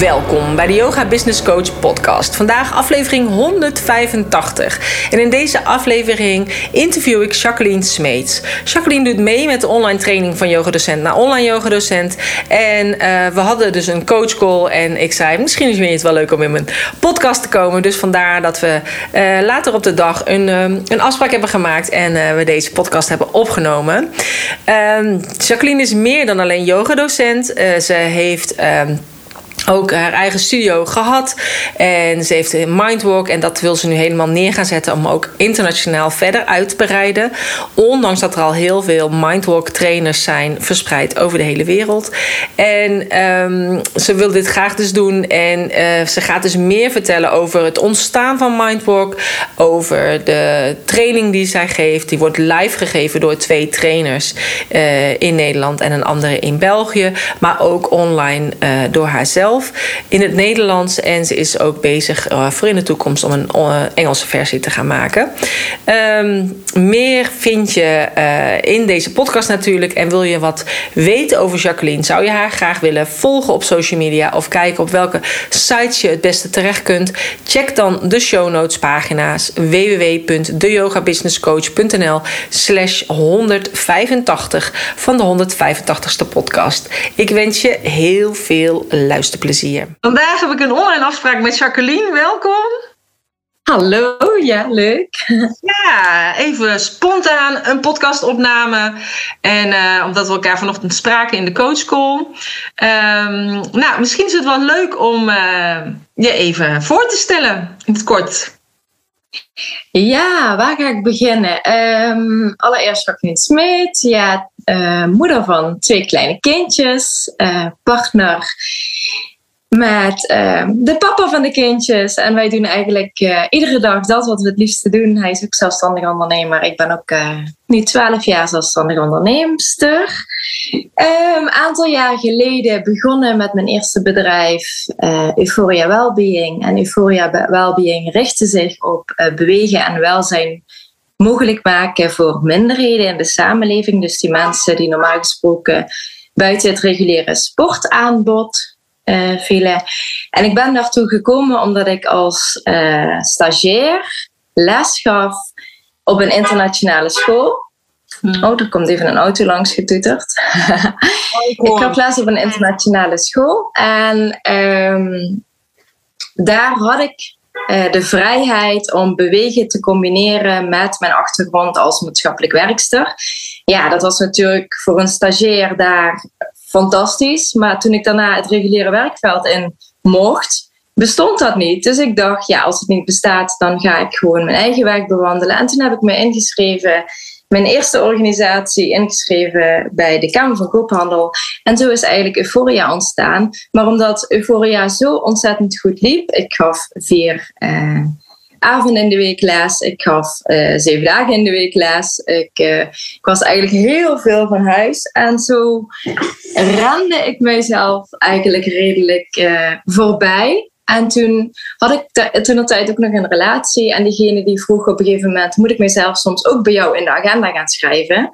Welkom bij de Yoga Business Coach podcast. Vandaag aflevering 185. En in deze aflevering interview ik Jacqueline Smeets. Jacqueline doet mee met de online training van yogadocent naar online yogadocent. En uh, we hadden dus een coach call en ik zei misschien is het wel leuk om in mijn podcast te komen. Dus vandaar dat we uh, later op de dag een, um, een afspraak hebben gemaakt en uh, we deze podcast hebben opgenomen. Jacqueline is meer dan alleen yogadocent. ze heeft ook haar eigen studio gehad. En ze heeft een mindwalk. En dat wil ze nu helemaal neer gaan zetten. Om ook internationaal verder uit te breiden. Ondanks dat er al heel veel mindwalk trainers zijn verspreid over de hele wereld. En um, ze wil dit graag dus doen. En uh, ze gaat dus meer vertellen over het ontstaan van mindwalk. Over de training die zij geeft. Die wordt live gegeven door twee trainers uh, in Nederland en een andere in België. Maar ook online uh, door haarzelf in het Nederlands. En ze is ook bezig uh, voor in de toekomst om een uh, Engelse versie te gaan maken. Um, meer vind je uh, in deze podcast natuurlijk. En wil je wat weten over Jacqueline? Zou je haar graag willen volgen op social media of kijken op welke sites je het beste terecht kunt? Check dan de show notes pagina's www.deyogabusinesscoach.nl slash 185 van de 185ste podcast. Ik wens je heel veel luisterplezier plezier. Vandaag heb ik een online afspraak met Jacqueline. Welkom. Hallo, ja, leuk. Ja, even spontaan een podcastopname. En uh, omdat we elkaar vanochtend spraken in de coachcall. Um, nou, misschien is het wel leuk om uh, je even voor te stellen in het kort. Ja, waar ga ik beginnen? Um, allereerst Jacqueline Smeet. Ja, uh, moeder van twee kleine kindjes. partner met uh, de papa van de kindjes. En wij doen eigenlijk uh, iedere dag dat wat we het liefste doen. Hij is ook zelfstandig ondernemer. Ik ben ook uh, nu 12 jaar zelfstandig onderneemster. Een um, aantal jaar geleden begonnen met mijn eerste bedrijf, Euphoria Wellbeing. En Euphoria Wellbeing richtte zich op bewegen en welzijn mogelijk maken voor minderheden in de samenleving. Dus die mensen die normaal gesproken buiten het reguliere sportaanbod uh, vielen. En ik ben daartoe gekomen omdat ik als uh, stagiair les gaf op een internationale school. Hmm. Oh, er komt even een auto langs getuterd. Oh, ik gaf les op een internationale school. En um, daar had ik uh, de vrijheid om bewegen te combineren met mijn achtergrond als maatschappelijk werkster. Ja, dat was natuurlijk voor een stagiair daar fantastisch. Maar toen ik daarna het reguliere werkveld in mocht, bestond dat niet. Dus ik dacht, ja, als het niet bestaat, dan ga ik gewoon mijn eigen weg bewandelen. En toen heb ik me ingeschreven, mijn eerste organisatie ingeschreven bij de Kamer van Koophandel. En zo is eigenlijk Euphoria ontstaan. Maar omdat Euphoria zo ontzettend goed liep, ik gaf vier. Uh, avonden in de week les. Ik gaf uh, zeven dagen in de week les. Ik, uh, ik, was eigenlijk heel veel van huis. En zo rende ik mijzelf eigenlijk redelijk uh, voorbij. En toen had ik toen een tijd ook nog een relatie. En diegene die vroeg op een gegeven moment: moet ik mezelf soms ook bij jou in de agenda gaan schrijven?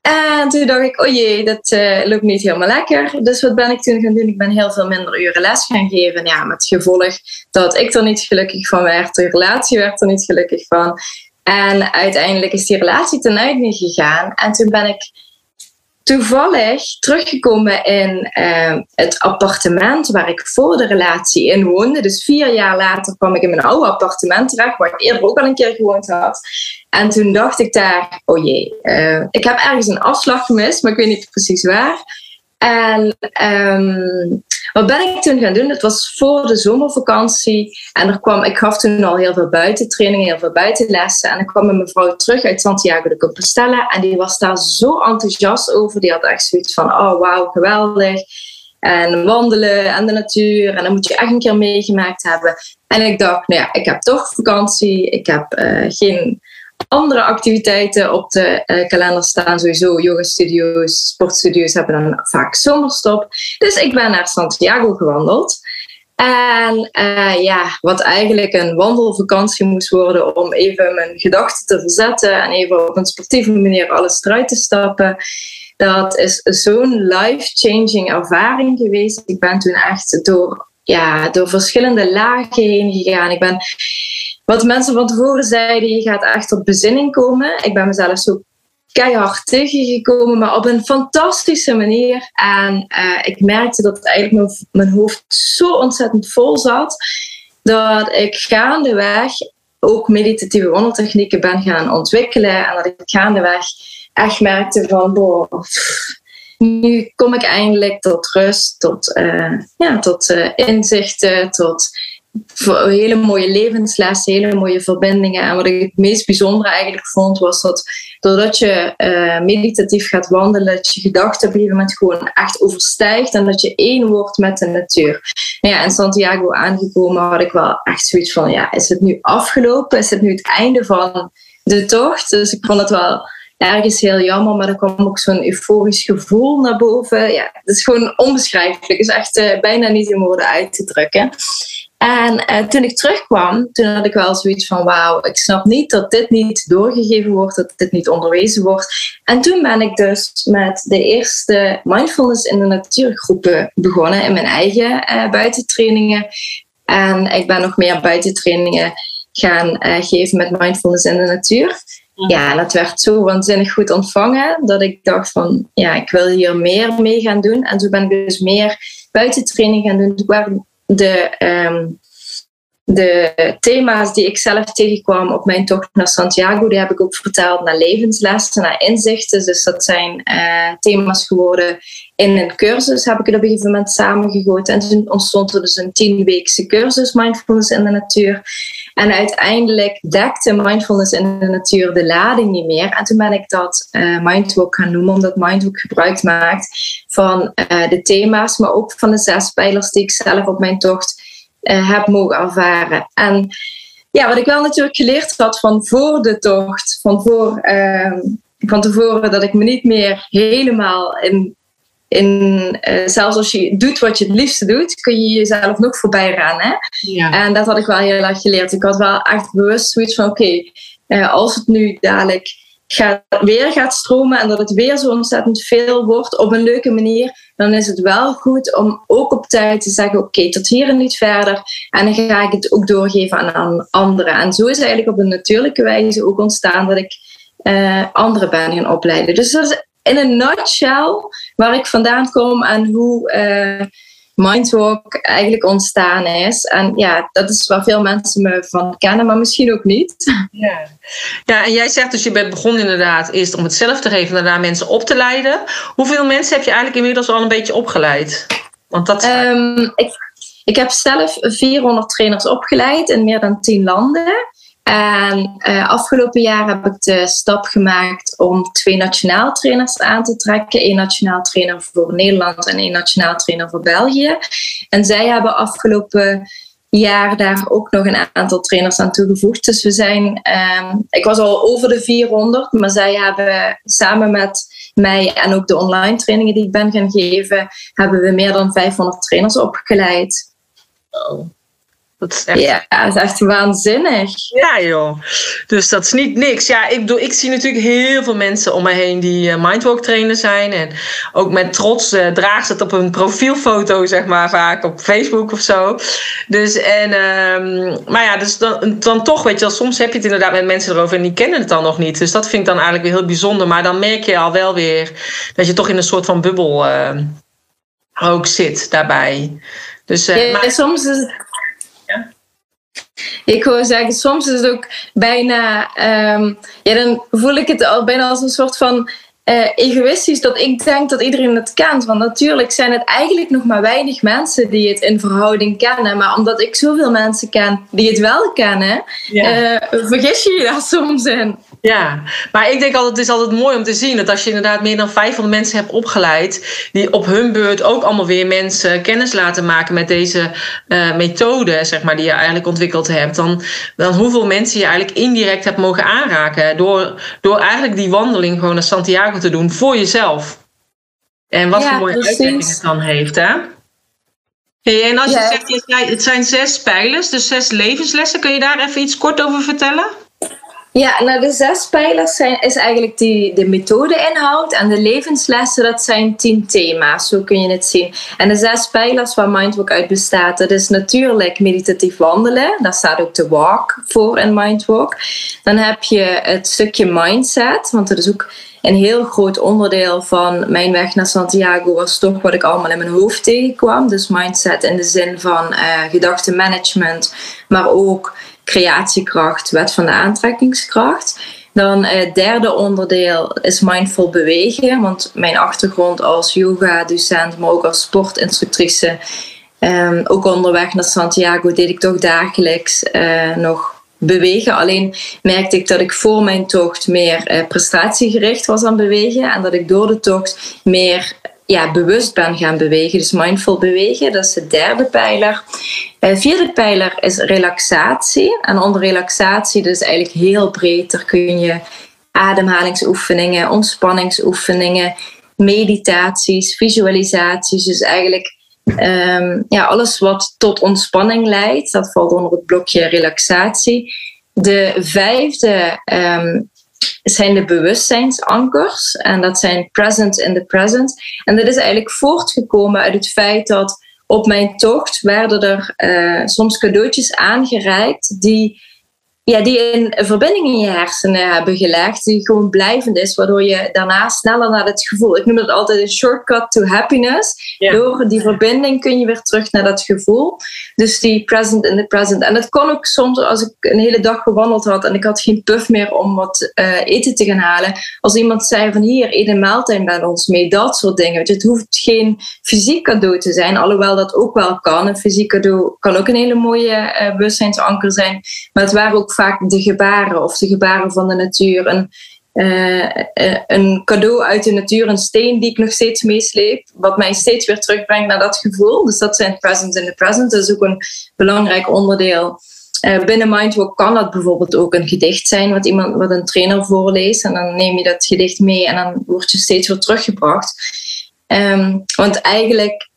En toen dacht ik, oh jee, dat uh, loopt niet helemaal lekker. Dus wat ben ik toen gaan doen? Ik ben heel veel minder uren les gaan geven. Ja, met gevolg dat ik er niet gelukkig van werd. De relatie werd er niet gelukkig van. En uiteindelijk is die relatie ten einde gegaan. En toen ben ik toevallig teruggekomen in uh, het appartement waar ik voor de relatie in woonde. Dus vier jaar later kwam ik in mijn oude appartement terecht, waar ik eerder ook al een keer gewoond had. En toen dacht ik daar, oh jee, uh, ik heb ergens een afslag gemist, maar ik weet niet precies waar. En um, wat ben ik toen gaan doen? Het was voor de zomervakantie. En er kwam, ik gaf toen al heel veel buitentrainingen, heel veel buitenlessen. En er kwam een mevrouw terug uit Santiago de Compostela. En die was daar zo enthousiast over. Die had echt zoiets van, oh wauw, geweldig. En wandelen en de natuur. En dan moet je echt een keer meegemaakt hebben. En ik dacht, nou ja, ik heb toch vakantie. Ik heb uh, geen andere activiteiten op de uh, kalender staan. Sowieso yoga-studio's, sportstudio's hebben dan vaak zomerstop. Dus ik ben naar Santiago gewandeld. En uh, ja, wat eigenlijk een wandelvakantie moest worden om even mijn gedachten te verzetten en even op een sportieve manier alles eruit te stappen. Dat is zo'n life-changing ervaring geweest. Ik ben toen echt door, ja, door verschillende lagen heen gegaan. Ik ben, wat mensen van tevoren zeiden, je gaat echt tot bezinning komen. Ik ben mezelf zo keihard tegengekomen, maar op een fantastische manier. En uh, ik merkte dat eigenlijk mijn, mijn hoofd zo ontzettend vol zat, dat ik gaandeweg ook meditatieve wandeltechnieken ben gaan ontwikkelen. En dat ik gaandeweg echt merkte van, nu kom ik eindelijk tot rust, tot, uh, ja, tot uh, inzichten, tot hele mooie levenslessen, hele mooie verbindingen. En wat ik het meest bijzondere eigenlijk vond, was dat doordat je uh, meditatief gaat wandelen, dat je gedachten op een gegeven moment gewoon echt overstijgt en dat je één wordt met de natuur. Nou ja, in Santiago aangekomen had ik wel echt zoiets van, ja, is het nu afgelopen? Is het nu het einde van de tocht? Dus ik vond het wel ergens heel jammer, maar er kwam ook zo'n euforisch gevoel naar boven. Ja, het is gewoon onbeschrijfelijk. Het is echt uh, bijna niet in woorden uit te drukken. En uh, toen ik terugkwam, toen had ik wel zoiets van: wauw, ik snap niet dat dit niet doorgegeven wordt, dat dit niet onderwezen wordt. En toen ben ik dus met de eerste mindfulness in de natuurgroepen begonnen in mijn eigen uh, buitentrainingen. En ik ben nog meer buitentrainingen gaan geven met mindfulness in de natuur. Ja, en dat werd zo waanzinnig goed ontvangen dat ik dacht van, ja, ik wil hier meer mee gaan doen. En toen ben ik dus meer buitentraining gaan doen. Waar de, um, de thema's die ik zelf tegenkwam op mijn tocht naar Santiago, die heb ik ook vertaald naar levenslessen, naar inzichten. Dus dat zijn uh, thema's geworden in een cursus, heb ik het op een gegeven moment samengegoten. En toen ontstond er dus een tienweekse cursus Mindfulness in de Natuur. En uiteindelijk dekte mindfulness in de natuur de lading niet meer. En toen ben ik dat uh, Mindwalk gaan noemen, omdat Mindwalk gebruik maakt van uh, de thema's, maar ook van de zes pijlers die ik zelf op mijn tocht uh, heb mogen ervaren. En ja, wat ik wel natuurlijk geleerd had van voor de tocht, van voor ehm, van tevoren dat ik me niet meer helemaal in in, uh, zelfs als je doet wat je het liefste doet, kun je jezelf nog voorbij rennen. Ja. En dat had ik wel heel erg geleerd. Ik had wel echt bewust zoiets van: oké, okay, uh, als het nu dadelijk gaat, weer gaat stromen en dat het weer zo ontzettend veel wordt op een leuke manier, dan is het wel goed om ook op tijd te zeggen: oké, okay, tot hier en niet verder. En dan ga ik het ook doorgeven aan anderen. En zo is eigenlijk op een natuurlijke wijze ook ontstaan dat ik uh, anderen ben gaan opleiden. Dus dat is in een nutshell waar ik vandaan kom en hoe uh, Mindwalk eigenlijk ontstaan is. En ja, dat is waar veel mensen me van kennen, maar misschien ook niet. Ja, ja en jij zegt dus je bent begonnen inderdaad eerst om het zelf te geven, daarna mensen op te leiden. Hoeveel mensen heb je eigenlijk inmiddels al een beetje opgeleid? Want dat... Um, ik, ik heb zelf 400 trainers opgeleid in meer dan 10 landen. En uh, afgelopen jaar heb ik de stap gemaakt om twee nationaal trainers aan te trekken. Eén nationaal trainer voor Nederland en één nationaal trainer voor België. En zij hebben afgelopen jaar daar ook nog een aantal trainers aan toegevoegd. Dus we zijn, um, ik was al over de 400, maar zij hebben samen met mij en ook de online trainingen die ik ben gaan geven, hebben we meer dan 500 trainers opgeleid. Dat is echt... Ja, dat is echt waanzinnig. Ja, joh. Dus dat is niet niks. Ja, ik, bedoel, ik zie natuurlijk heel veel mensen om me heen die uh, mindwalk trainer zijn. En ook met trots uh, draagt ze het op een profielfoto, zeg maar, vaak op Facebook of zo. Dus en, um, maar ja, dus dan, dan toch, weet je wel, soms heb je het inderdaad met mensen erover en die kennen het dan nog niet. Dus dat vind ik dan eigenlijk weer heel bijzonder. Maar dan merk je al wel weer dat je toch in een soort van bubbel uh, ook zit daarbij. Dus, ja, maar, soms is het ik wil zeggen, soms is het ook bijna, um, ja, dan voel ik het al bijna als een soort van uh, egoïstisch dat ik denk dat iedereen het kent. Want natuurlijk zijn het eigenlijk nog maar weinig mensen die het in verhouding kennen. Maar omdat ik zoveel mensen ken die het wel kennen, ja. uh, vergis je je daar soms in. Ja, maar ik denk altijd, het is altijd mooi om te zien dat als je inderdaad meer dan 500 mensen hebt opgeleid, die op hun beurt ook allemaal weer mensen kennis laten maken met deze uh, methode, zeg maar, die je eigenlijk ontwikkeld hebt, dan, dan hoeveel mensen je eigenlijk indirect hebt mogen aanraken door, door eigenlijk die wandeling gewoon naar Santiago te doen voor jezelf. En wat voor mooie uitwerking het dan heeft, hè? Hey, en als je zegt, het zijn zes pijlers, dus zes levenslessen, kun je daar even iets kort over vertellen? Ja, nou de zes pijlers zijn, is eigenlijk die, de methode-inhoud en de levenslessen, dat zijn tien thema's, zo kun je het zien. En de zes pijlers waar Mindwalk uit bestaat, dat is natuurlijk meditatief wandelen, daar staat ook de walk voor in Mindwalk. Dan heb je het stukje mindset, want dat is ook een heel groot onderdeel van mijn weg naar Santiago was toch wat ik allemaal in mijn hoofd tegenkwam. Dus mindset in de zin van uh, gedachtenmanagement, maar ook creatiekracht, wet van de aantrekkingskracht. Dan het uh, derde onderdeel is mindful bewegen. Want mijn achtergrond als yoga-docent, maar ook als sportinstructrice. Um, ook onderweg naar Santiago deed ik toch dagelijks uh, nog bewegen. Alleen merkte ik dat ik voor mijn tocht meer uh, prestatiegericht was aan bewegen. En dat ik door de tocht meer ja, bewust ben gaan bewegen. Dus mindful bewegen, dat is de derde pijler. De vierde pijler is relaxatie. En onder relaxatie, dus eigenlijk heel breed, daar kun je ademhalingsoefeningen, ontspanningsoefeningen, meditaties, visualisaties. Dus eigenlijk um, ja, alles wat tot ontspanning leidt, dat valt onder het blokje relaxatie. De vijfde um, zijn de bewustzijnsankers. En dat zijn present in the present. En dat is eigenlijk voortgekomen uit het feit dat op mijn tocht werden er uh, soms cadeautjes aangereikt die ja, die een verbinding in je hersenen hebben gelegd, die gewoon blijvend is, waardoor je daarna sneller naar het gevoel. Ik noem dat altijd een shortcut to happiness. Door die verbinding kun je weer terug naar dat gevoel. Dus die present in the present. En dat kon ook soms als ik een hele dag gewandeld had en ik had geen puff meer om wat uh, eten te gaan halen. Als iemand zei van hier, eet een maaltijd bij ons mee, dat soort dingen. Het hoeft geen fysiek cadeau te zijn, alhoewel dat ook wel kan. Een fysiek cadeau kan ook een hele mooie uh, bewustzijnsanker zijn. Maar het waren ook vaak de gebaren of de gebaren van de natuur. Een, uh, een cadeau uit de natuur, een steen die ik nog steeds meesleep, wat mij steeds weer terugbrengt naar dat gevoel. Dus dat zijn present in the present. Dat is ook een belangrijk onderdeel. Uh, binnen Mindwalk kan dat bijvoorbeeld ook een gedicht zijn, wat, iemand, wat een trainer voorleest. En dan neem je dat gedicht mee en dan word je steeds weer teruggebracht. Um, want eigenlijk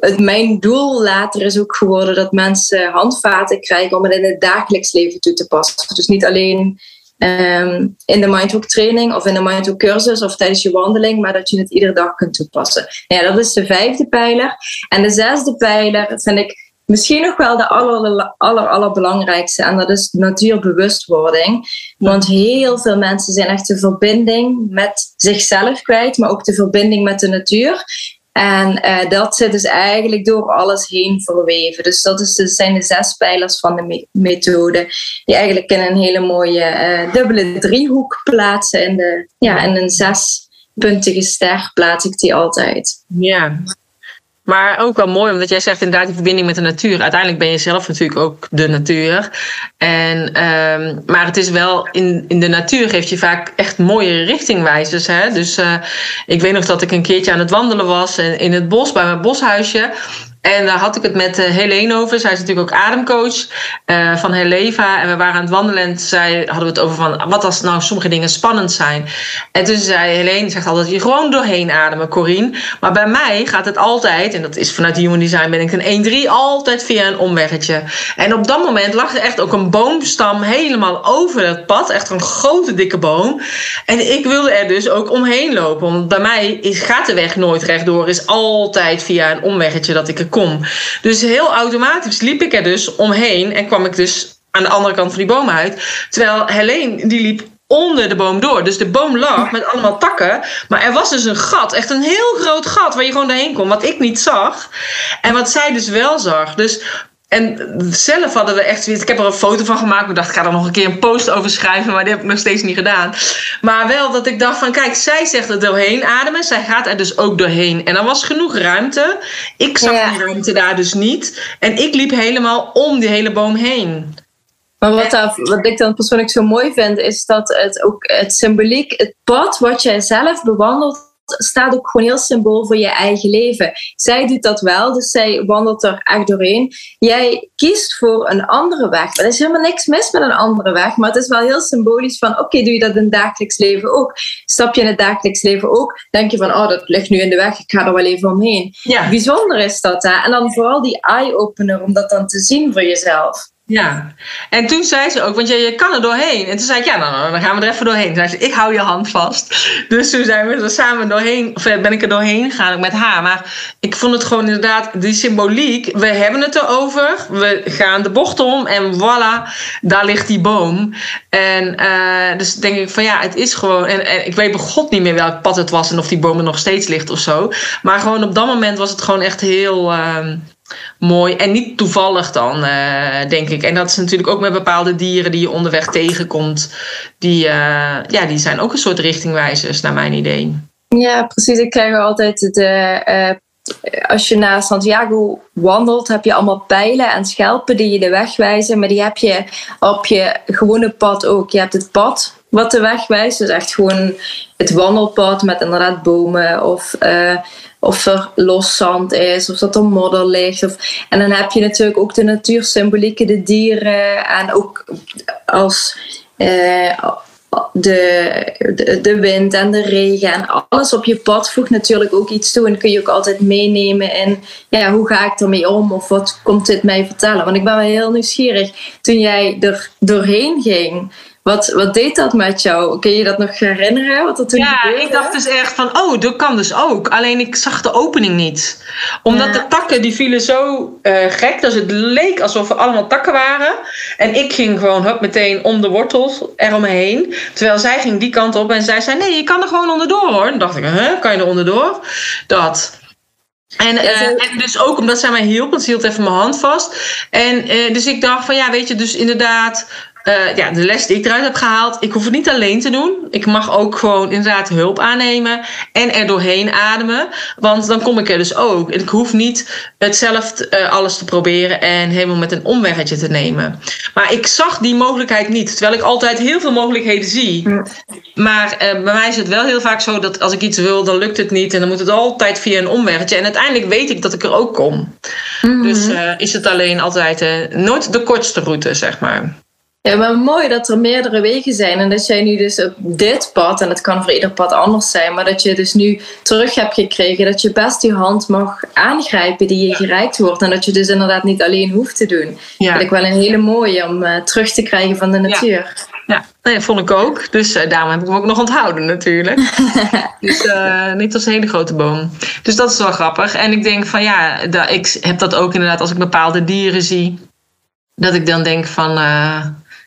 het, mijn doel later is ook geworden dat mensen handvaten krijgen om het in het dagelijks leven toe te passen. Dus niet alleen um, in de Mindwalk training of in de Mindwalk cursus of tijdens je wandeling, maar dat je het iedere dag kunt toepassen. Ja, dat is de vijfde pijler. En de zesde pijler vind ik misschien nog wel de aller, aller, allerbelangrijkste. En dat is natuurbewustwording. Want heel veel mensen zijn echt de verbinding met zichzelf kwijt, maar ook de verbinding met de natuur. En uh, dat zit dus eigenlijk door alles heen verweven. Dus dat is, dus zijn de zes pijlers van de methode. Die eigenlijk in een hele mooie uh, dubbele driehoek plaatsen. In, de, ja, in een zespuntige ster plaats ik die altijd. Ja, maar ook wel mooi, omdat jij zegt inderdaad die verbinding met de natuur. Uiteindelijk ben je zelf natuurlijk ook de natuur. En, um, maar het is wel, in, in de natuur geeft je vaak echt mooie richtingwijzers. Hè? Dus uh, ik weet nog dat ik een keertje aan het wandelen was in het bos, bij mijn boshuisje. En daar had ik het met uh, Helene over. Zij is natuurlijk ook ademcoach uh, van Heleva. En we waren aan het wandelen en zei, hadden we het over van... wat als nou sommige dingen spannend zijn? En toen zei Helene, zegt altijd, je gewoon doorheen ademen, Corine. Maar bij mij gaat het altijd, en dat is vanuit Human Design ben ik een 1-3... altijd via een omweggetje. En op dat moment lag er echt ook een boomstam helemaal over het pad. Echt een grote, dikke boom. En ik wilde er dus ook omheen lopen. Want bij mij gaat de weg nooit rechtdoor. is altijd via een omweggetje dat ik er Dus heel automatisch liep ik er dus omheen en kwam ik dus aan de andere kant van die boom uit. Terwijl Helene, die liep onder de boom door. Dus de boom lag met allemaal takken. Maar er was dus een gat, echt een heel groot gat waar je gewoon doorheen kon. Wat ik niet zag. En wat zij dus wel zag. Dus en zelf hadden we echt Ik heb er een foto van gemaakt. Ik dacht, ik ga er nog een keer een post over schrijven. Maar die heb ik nog steeds niet gedaan. Maar wel dat ik dacht van, kijk, zij zegt er doorheen ademen. Zij gaat er dus ook doorheen. En dan was genoeg ruimte. Ik zag die ruimte daar dus niet. En ik liep helemaal om die hele boom heen. Maar wat, wat ik dan persoonlijk zo mooi vind, is dat het ook het symboliek, het pad wat jij zelf bewandelt, staat ook gewoon heel symbool voor je eigen leven. Zij doet dat wel, dus zij wandelt er echt doorheen. Jij kiest voor een andere weg. Er is helemaal niks mis met een andere weg, maar het is wel heel symbolisch van oké, doe je dat in het dagelijks leven ook? Stap je in het dagelijks leven ook? Denk je van oh, dat ligt nu in de weg, ik ga er wel even omheen. Ja. Bijzonder is dat hè? En dan vooral die eye-opener om dat dan te zien voor jezelf. Ja, en toen zei ze ook, want je, kan er doorheen. En toen zei ik, ja, dan, gaan we er even doorheen. Toen zei ze, ik hou je hand vast. Dus toen zijn we er samen doorheen, of ben ik er doorheen gegaan met haar. Maar ik vond het gewoon inderdaad, die symboliek, we hebben het erover. We gaan de bocht om en voilà, daar ligt die boom. En uh, dus denk ik van ja, het is gewoon, en, ik weet bij god niet meer welk pad het was en of die boom er nog steeds ligt of zo. Maar gewoon op dat moment was het gewoon echt heel... Uh, mooi. En niet toevallig dan, uh, denk ik. En dat is natuurlijk ook met bepaalde dieren die je onderweg tegenkomt. Die, uh, ja, die zijn ook een soort richtingwijzers, naar mijn idee. Ja, precies. Ik krijg altijd de. Uh, als je naar Santiago wandelt, heb je allemaal pijlen en schelpen die je de weg wijzen. Maar die heb je op je gewone pad ook. Je hebt het pad wat de weg wijst. Dus echt gewoon het wandelpad met inderdaad bomen of of er los zand is, of dat er modder ligt. En dan heb je natuurlijk ook de natuursymbolieken, de dieren en ook als eh, de, de, de, wind en de regen en alles op je pad voegt natuurlijk ook iets toe. En kun je ook altijd meenemen in ja, hoe ga ik ermee om of wat komt dit mij vertellen. Want ik ben wel heel nieuwsgierig. Toen jij er doorheen ging, wat, wat deed dat met jou? Kun je dat nog herinneren? Wat er toen ja, ik dacht dus echt van, oh, dat kan dus ook. Alleen ik zag de opening niet. Omdat de takken, die vielen zo uh, gek. Dus het leek alsof er allemaal takken waren. En ik ging gewoon hup, meteen om de wortels eromheen. Terwijl zij ging die kant op en zij zei, nee, je kan er gewoon onderdoor hoor. Dan dacht ik, huh, kan je er onderdoor? Dat... En, uh, en, dus ook omdat zij mij hielp, want ze hield even mijn hand vast. En uh, dus ik dacht van ja, weet je, dus inderdaad, uh, ja, de les die ik eruit heb gehaald, ik hoef het niet alleen te doen. Ik mag ook gewoon inderdaad hulp aannemen en er doorheen ademen. Want dan kom ik er dus ook. En ik hoef niet het zelf uh, alles te proberen en helemaal met een omweggetje te nemen. Maar ik zag die mogelijkheid niet. Terwijl ik altijd heel veel mogelijkheden zie. Maar uh, bij mij is het wel heel vaak zo dat als ik iets wil, dan lukt het niet. En dan moet het altijd via een omweggetje. En uiteindelijk weet ik dat ik er ook kom. Mm -hmm. Dus is het alleen altijd nooit de kortste route, zeg maar. Ja, maar mooi dat er meerdere wegen zijn. En dat jij nu dus op dit pad, en het kan voor ieder pad anders zijn, maar dat je dus nu terug hebt gekregen dat je best die hand mag aangrijpen die je gereikt wordt. En dat je dus inderdaad niet alleen hoeft te doen. Ja. Dat ik wel een hele mooie om uh, terug te krijgen van de natuur. Ja. Ja, nee, vond ik ook. Dus uh, daarom heb ik hem ook nog onthouden natuurlijk. dus uh, niet als een hele grote boom. Dus dat is wel grappig. En ik denk van ja, dat, ik heb dat ook inderdaad als ik bepaalde dieren zie. Dat ik dan denk van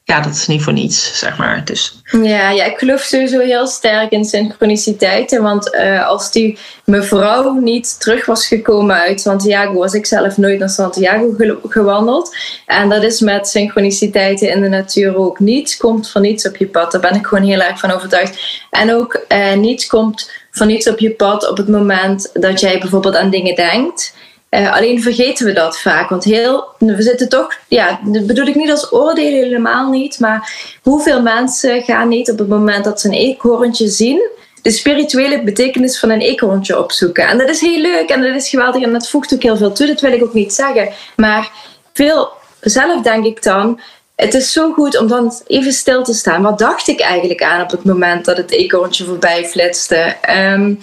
ja, dat is niet voor niets, zeg maar. Dus. Ja, ja, ik geloof sowieso heel sterk in synchroniciteiten. Want uh, als die mevrouw niet terug was gekomen uit Santiago, was ik zelf nooit naar Santiago gewandeld. En dat is met synchroniciteiten in de natuur ook. Niets komt van niets op je pad. Daar ben ik gewoon heel erg van overtuigd. En ook uh, niets komt van niets op je pad op het moment dat jij bijvoorbeeld aan dingen denkt. Uh, alleen vergeten we dat vaak. Want heel, we zitten toch, ja, dat bedoel ik niet als oordeel helemaal niet. Maar hoeveel mensen gaan niet op het moment dat ze een eekhoorntje zien, de spirituele betekenis van een eekhoorntje opzoeken. En dat is heel leuk en dat is geweldig en dat voegt ook heel veel toe. Dat wil ik ook niet zeggen. Maar veel zelf denk ik dan, het is zo goed om dan even stil te staan. Wat dacht ik eigenlijk aan op het moment dat het eekhoorntje voorbij flitste? Um,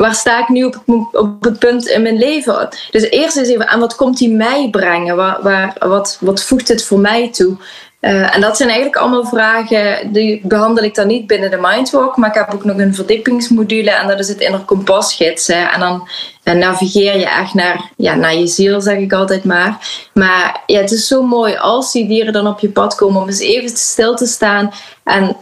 waar sta ik nu op het, op het punt in mijn leven? Dus eerst eens even aan wat komt die mij brengen? Waar, wat, wat voegt het voor mij toe? Uh, en dat zijn eigenlijk allemaal vragen die behandel ik dan niet binnen de Mindwalk, maar ik heb ook nog een verdiepingsmodule en dat is het inner kompasgids. En dan en navigeer je echt naar, ja, naar je ziel, zeg ik altijd maar. Maar ja, het is zo mooi als die dieren dan op je pad komen om eens even stil te staan en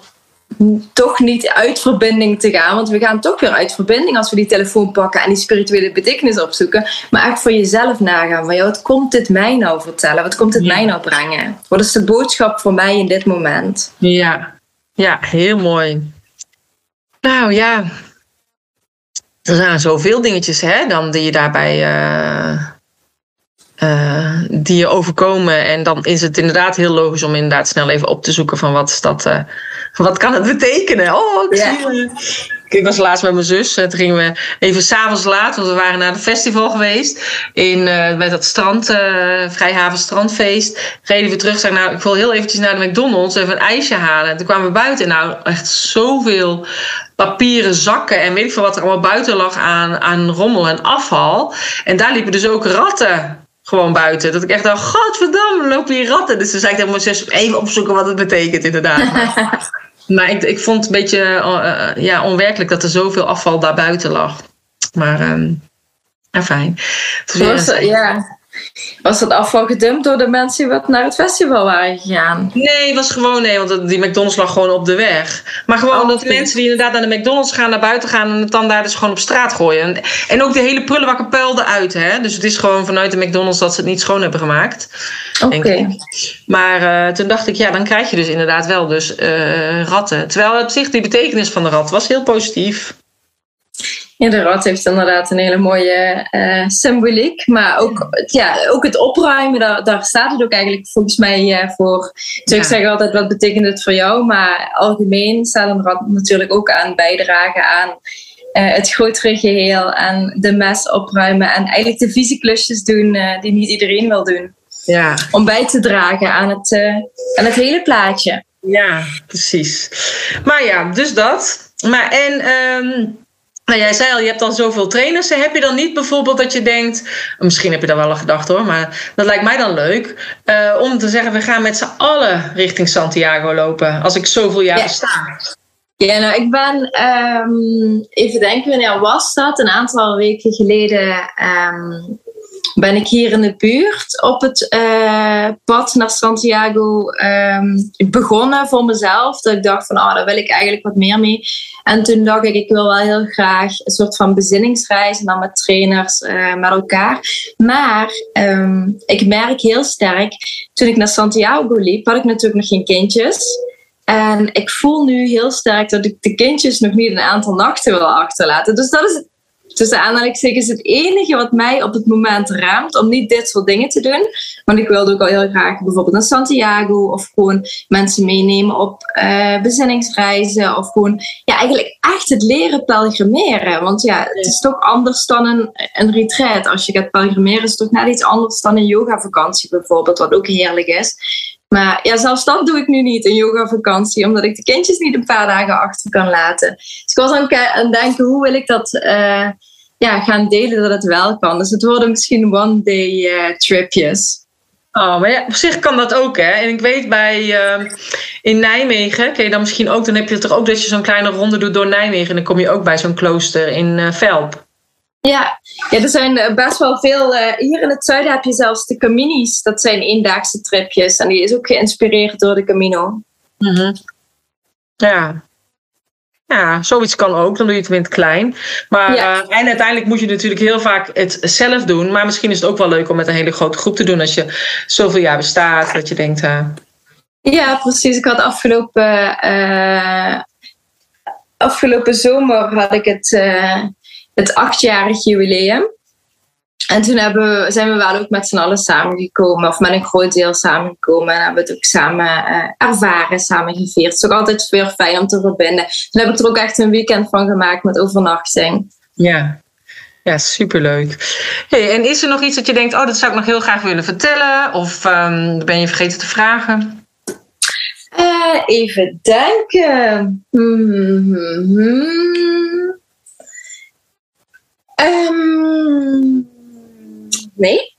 toch niet uit verbinding te gaan. Want we gaan toch weer uit verbinding als we die telefoon pakken en die spirituele betekenis opzoeken. Maar echt voor jezelf nagaan. Van, wat komt dit mij nou vertellen? Wat komt dit mij nou brengen? Wat is de boodschap voor mij in dit moment? Ja, ja heel mooi. Nou ja, er zijn zoveel dingetjes hè, dan die je daarbij uh, uh, die je overkomen. En dan is het inderdaad heel logisch om inderdaad snel even op te zoeken van wat is dat, uh, wat kan het betekenen? Oh, ik zie, eh, ik was laatst met mijn zus. eh, Toen gingen we even s'avonds laat, want we waren naar een festival geweest. In, eh, met dat strand, eh, Vrijhaven Strandfeest. Reden we terug, zei ik, nou, ik wil heel eventjes naar de McDonald's even een ijsje halen. En toen kwamen we buiten. Nou, echt zoveel papieren zakken en weet ik veel wat er allemaal buiten lag aan, aan rommel en afval. En daar liepen dus ook ratten gewoon buiten. Dat ik echt dacht, godverdamme, er lopen hier ratten. Dus toen zei ik tegen mijn zus, even opzoeken wat het betekent inderdaad. Maar ik, ik vond het een beetje eh, eh, ja, onwerkelijk dat er zoveel afval daar buiten lag. Maar ja, fijn. Een- ja. Was dat afval gedumpt door de mensen die wat naar het festival waren gegaan? Nee, het was gewoon nee, want die McDonald's lag gewoon op de weg. Maar gewoon Oh, dat de mensen die inderdaad naar de McDonald's gaan, naar buiten gaan en het dan daar dus gewoon op straat gooien. En, ook de hele prullenbakken puil eruit, hè? Dus het is gewoon vanuit de McDonald's dat ze het niet schoon hebben gemaakt. Oké. Maar eh, toen dacht ik, ja, dan krijg je dus inderdaad wel dus eh, ratten. Terwijl op zich die betekenis van de rat was heel positief. Ja, de rat heeft inderdaad een hele mooie eh, symboliek. Maar ook, ja, ook het opruimen, daar, daar staat het ook eigenlijk volgens mij eh, voor. Dus ik zeg altijd, wat betekent het voor jou? Maar algemeen staat een rat natuurlijk ook aan bijdragen aan eh, het grotere geheel. En de mes opruimen. En eigenlijk de vieze klusjes doen die niet iedereen wil doen. Ja, Om bij te dragen aan het, aan het hele plaatje. ja, precies. Maar ja, dus dat. Maar en, ehm, nou jij zei al, je hebt dan zoveel trainers. Heb je dan niet bijvoorbeeld dat je denkt, misschien heb je daar wel aan gedacht hoor, maar dat lijkt mij dan leuk, eh, om te zeggen, we gaan met z'n allen richting Santiago lopen, als ik zoveel jaar Ja. besta. Ja, nou, ik ben, ehm, even denken, wanneer was dat? Een aantal weken geleden ehm, ben ik hier in de buurt op het eh, pad naar Santiago ehm, begonnen voor mezelf. Dat ik dacht van, ah, daar wil ik eigenlijk wat meer mee. En toen dacht ik, ik wil wel heel graag een soort van bezinningsreis en dan met trainers eh, met elkaar. Maar ehm, ik merk heel sterk, toen ik naar Santiago liep, had ik natuurlijk nog geen kindjes. En ik voel nu heel sterk dat ik de kindjes nog niet een aantal nachten wil achterlaten. Dus dat is tussen aanhalingstekens het enige wat mij op het moment raamt om niet dit soort dingen te doen. Want ik wilde ook al heel graag bijvoorbeeld naar Santiago of gewoon mensen meenemen op eh, bezinningsreizen. Of gewoon ja, eigenlijk echt het leren pelgrimeren. Want ja, het is toch anders dan een, een retreat. Als je gaat pelgrimeren is het toch net iets anders dan een yogavakantie bijvoorbeeld, wat ook heerlijk is. Maar ja, zelfs dat doe ik nu niet, een yoga-vakantie, omdat ik de kindjes niet een paar dagen achter kan laten. Dus ik was aan het denken, hoe wil ik dat eh, ja, gaan delen dat het wel kan. Dus het worden misschien one-day eh, tripjes. Oh, maar ja, op zich kan dat ook, hè. En ik weet bij, ehm, in Nijmegen, ken je dan misschien ook, dan heb je toch ook dat je zo'n kleine ronde doet door Nijmegen. En dan kom je ook bij zo'n klooster in eh, Velp. Ja. ja, er zijn eh, best wel veel. eh, hier in het zuiden heb je zelfs de Caminis. Dat zijn eendaagse tripjes. En die is ook geïnspireerd door de Camino. Ja. Ja, zoiets kan ook. Dan doe je het in het klein. Maar, Ja. eh, en uiteindelijk moet je natuurlijk heel vaak het zelf doen. Maar misschien is het ook wel leuk om met een hele grote groep te doen. Als je zoveel jaar bestaat. Dat je denkt, eh, Ja, precies. Ik had afgelopen, afgelopen zomer had ik het, het achtjarig jubileum. En toen we, zijn we wel ook met z'n allen samengekomen, of met een groot deel samengekomen. En hebben we het ook samen eh, ervaren, samen gevierd. Het is ook altijd weer fijn om te verbinden. Toen heb ik er ook echt een weekend van gemaakt met overnachting. ja. Ja, superleuk. Hey, en is er nog iets dat je denkt, oh, dat zou ik nog heel graag willen vertellen? Of ehm, ben je vergeten te vragen? Eh, even denken. Hmm. Ehm, nee,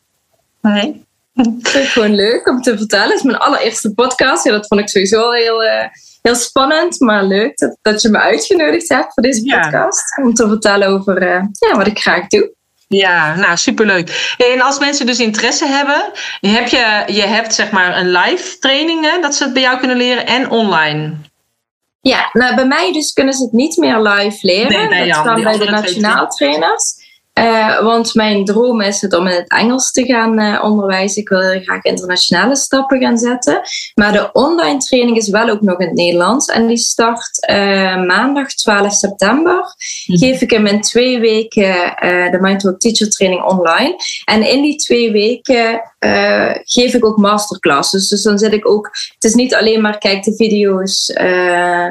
Nee. ik vind het gewoon leuk om te vertellen. Het is mijn allereerste podcast. Ja, dat vond ik sowieso al heel, eh, heel spannend, maar leuk dat, dat je me uitgenodigd hebt voor deze Ja. podcast. Om te vertellen over eh, ja, wat ik graag doe. Ja, nou superleuk. En als mensen dus interesse hebben, heb je, je hebt zeg maar een live training, hè, dat ze het bij jou kunnen leren en online. Ja, nou, bij mij dus kunnen ze het niet meer live leren. Nee, bij dat kan bij de nationaal trainers. Uh, want mijn droom is het om in het Engels te gaan uh, onderwijzen. Ik wil graag internationale stappen gaan zetten. Maar de online training is wel ook nog in het Nederlands. En die start uh, maandag 12 september. Mm. Geef ik hem in twee weken de Mindtalk Teacher Training online. En in die twee weken geef ik ook masterclasses. Dus dan zit ik ook... Het is niet alleen maar kijk de video's eh,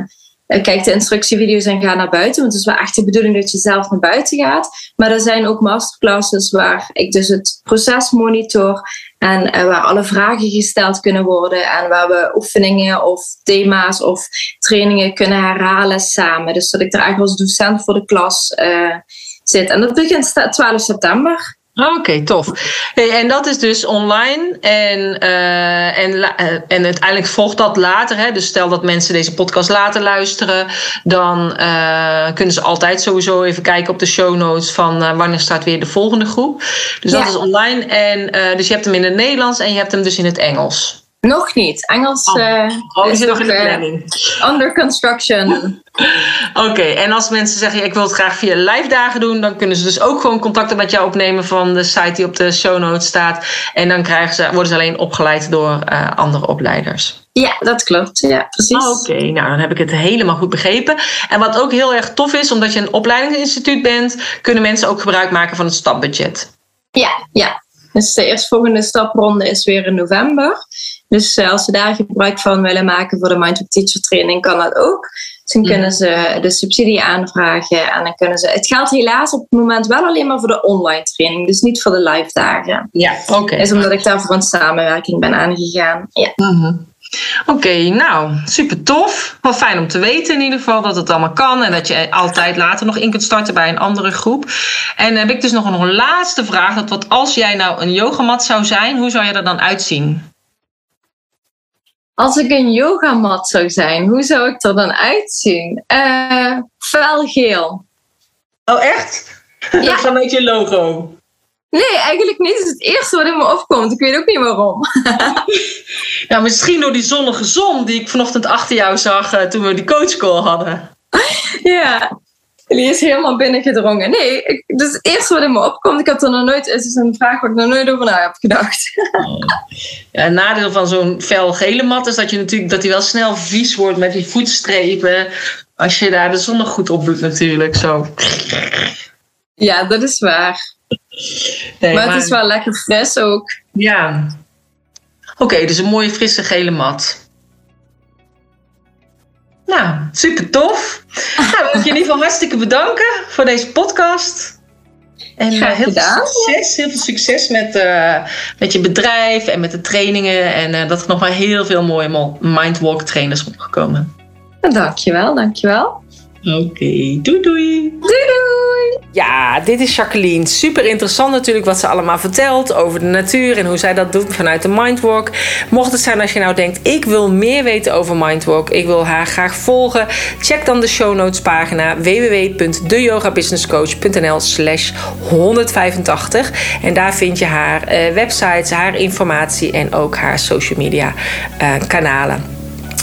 kijk de instructievideo's en ga naar buiten. Want het is wel echt de bedoeling dat je zelf naar buiten gaat. Maar er zijn ook masterclasses waar ik dus het proces monitor. En uh, waar alle vragen gesteld kunnen worden. En waar we oefeningen of thema's of trainingen kunnen herhalen samen. Dus dat ik er eigenlijk als docent voor de klas uh, zit. En dat begint 12 september. Ah, oké, tof. Hey, en dat is dus online. En, uh, en, uh, en uiteindelijk volgt dat later. Hè? Dus stel dat mensen deze podcast later luisteren. Dan uh, kunnen ze altijd sowieso even kijken op de show notes van wanneer staat weer de volgende groep. Dus ja. dat is online. En, dus je hebt hem in het Nederlands en je hebt hem dus in het Engels. Nog niet. Engels oh. Uh, is nog in de planning. under construction. Oké, okay. en als mensen zeggen: Ik wil het graag via live dagen doen, dan kunnen ze dus ook gewoon contacten met jou opnemen van de site die op de show notes staat. En dan krijgen ze, worden ze alleen opgeleid door uh, andere opleiders. Ja, dat klopt. Ja, precies. Oh, Oké, okay. nou dan heb ik het helemaal goed begrepen. En wat ook heel erg tof is, omdat je een opleidingsinstituut bent, kunnen mensen ook gebruik maken van het stapbudget. Ja, ja. Dus de eerstvolgende stapronde is weer in november. Dus uh, als ze daar gebruik van willen maken voor de Mindful Teacher training, kan dat ook. Dus dan kunnen ze de subsidie aanvragen en dan kunnen ze. Het geldt helaas op het moment wel alleen maar voor de online training, dus niet voor de live dagen. Ja, oké. Okay. Is omdat ik daar voor een samenwerking ben aangegaan. Ja. Mm Oké, okay, nou, super tof. Wel fijn om te weten in ieder geval dat het allemaal kan. En dat je altijd later nog in kunt starten bij een andere groep. En dan heb ik dus nog een, laatste vraag. Dat wat als jij nou een yogamat zou zijn, hoe zou je er dan uitzien? Als ik een yogamat zou zijn, hoe zou ik er dan uitzien? Uh, felgeel. Oh, echt? Ja. Dat is een beetje logo. Nee, eigenlijk niet. Het is het eerste wat in me opkomt. Ik weet ook niet waarom. ja, misschien door die zonnige zon die ik vanochtend achter jou zag uh, toen we die coachcall hadden. ja, die is helemaal binnengedrongen. Nee, ik, dat is het eerste wat in me opkomt. Ik had er nog nooit, het is een vraag waar ik nog nooit over na heb gedacht. ja, een nadeel van zo'n fel gele mat is dat je natuurlijk dat hij wel snel vies wordt met die voetstrepen. Als je daar de zon nog goed op doet natuurlijk, zo. Ja, dat is waar. Nee, maar, het is wel lekker fris ook. Ja. Oké, dus een mooie frisse gele mat. Nou, super tof. nou, wil ik je in ieder geval hartstikke bedanken voor deze podcast. En uh, heel veel succes, heel veel succes met, uh, met je bedrijf en met de trainingen. En uh, dat er nog maar heel veel mooie Mindwalk trainers opgekomen. Dankjewel, dankjewel. Oké, okay, doei doei. Doei doei. Ja, dit is Jacqueline. Super interessant natuurlijk wat ze allemaal vertelt over de natuur en hoe zij dat doet vanuit de Mindwalk. Mocht het zijn als je nou denkt, ik wil meer weten over Mindwalk, ik wil haar graag volgen, check dan de show notes pagina www.deyogabusinesscoach.nl slash 185 en daar vind je haar uh, websites, haar informatie en ook haar social media uh, kanalen.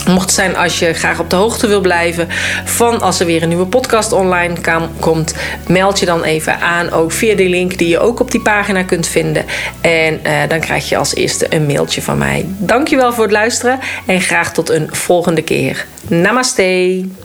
Mocht het zijn als je graag op de hoogte wil blijven van als er weer een nieuwe podcast online komt, meld je dan even aan, ook via de link die je ook op die pagina kunt vinden. En uh, dan krijg je als eerste een mailtje van mij. Dankjewel voor het luisteren en graag tot een volgende keer. Namaste.